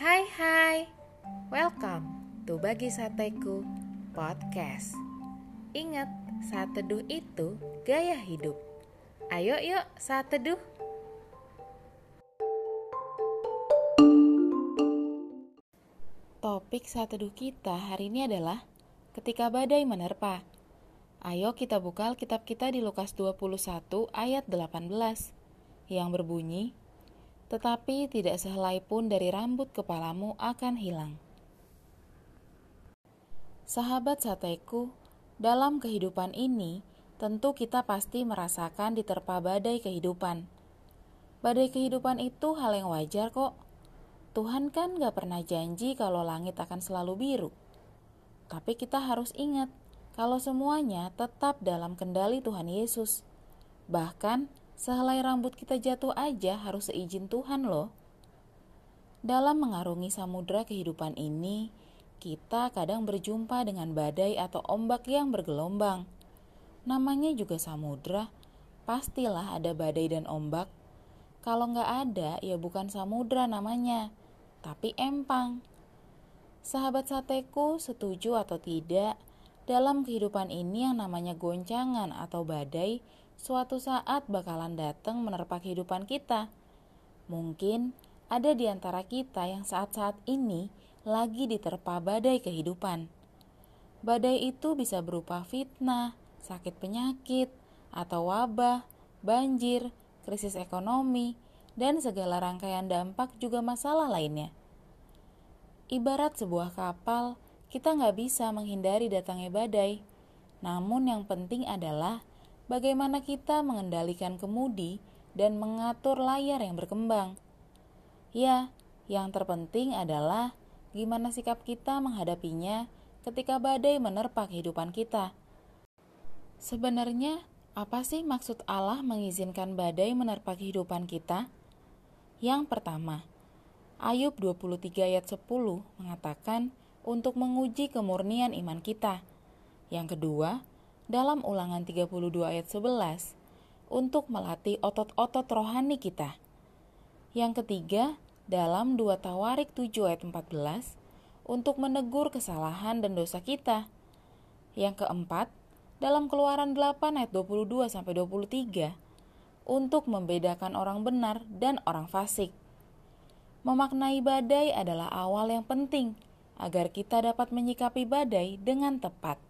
Hai hai, welcome to Bagi Sateku Podcast. Ingat, saat teduh itu gaya hidup. Ayo yuk saat teduh Topik saat teduh kita hari ini adalah Ketika badai menerpa. Ayo kita buka Alkitab kita di Lukas 21 ayat 18 yang berbunyi, Tetapi tidak sehelai pun dari rambut kepalamu akan hilang. Sahabat sateku, dalam kehidupan ini tentu kita pasti merasakan diterpa badai kehidupan. Badai kehidupan itu hal yang wajar kok. Tuhan kan gak pernah janji kalau langit akan selalu biru. Tapi kita harus ingat, kalau semuanya tetap dalam kendali Tuhan Yesus. Bahkan, sehelai rambut kita jatuh aja harus seizin Tuhan loh. Dalam mengarungi samudera kehidupan ini, kita kadang berjumpa dengan badai atau ombak yang bergelombang. Namanya juga samudera, pastilah ada badai dan ombak. Kalau nggak ada, ya bukan samudera namanya, tapi empang. Sahabat sateku, setuju atau tidak, dalam kehidupan ini yang namanya goncangan atau badai, suatu saat bakalan datang menerpa kehidupan kita. Mungkin ada di antara kita yang saat-saat ini lagi diterpa badai kehidupan. Badai itu bisa berupa fitnah, sakit penyakit, atau wabah, banjir, krisis ekonomi, dan segala rangkaian dampak juga masalah lainnya. Ibarat sebuah kapal, kita nggak bisa menghindari datangnya badai. Namun yang penting adalah bagaimana kita mengendalikan kemudi dan mengatur layar yang berkembang. Ya, yang terpenting adalah gimana sikap kita menghadapinya ketika badai menerpa kehidupan kita. Sebenarnya, apa sih maksud Allah mengizinkan badai menerpa kehidupan kita? Yang pertama, Ayub 23 ayat 10 mengatakan, untuk menguji kemurnian iman kita. Yang kedua, dalam ulangan 32 ayat 11, untuk melatih otot-otot rohani kita. Yang ketiga, dalam 2 Tawarik 7 ayat 14, untuk menegur kesalahan dan dosa kita. Yang keempat, dalam Keluaran 8 ayat 22 sampai 23, untuk membedakan orang benar dan orang fasik. Memaknai badai adalah awal yang penting agar kita dapat menyikapi badai dengan tepat.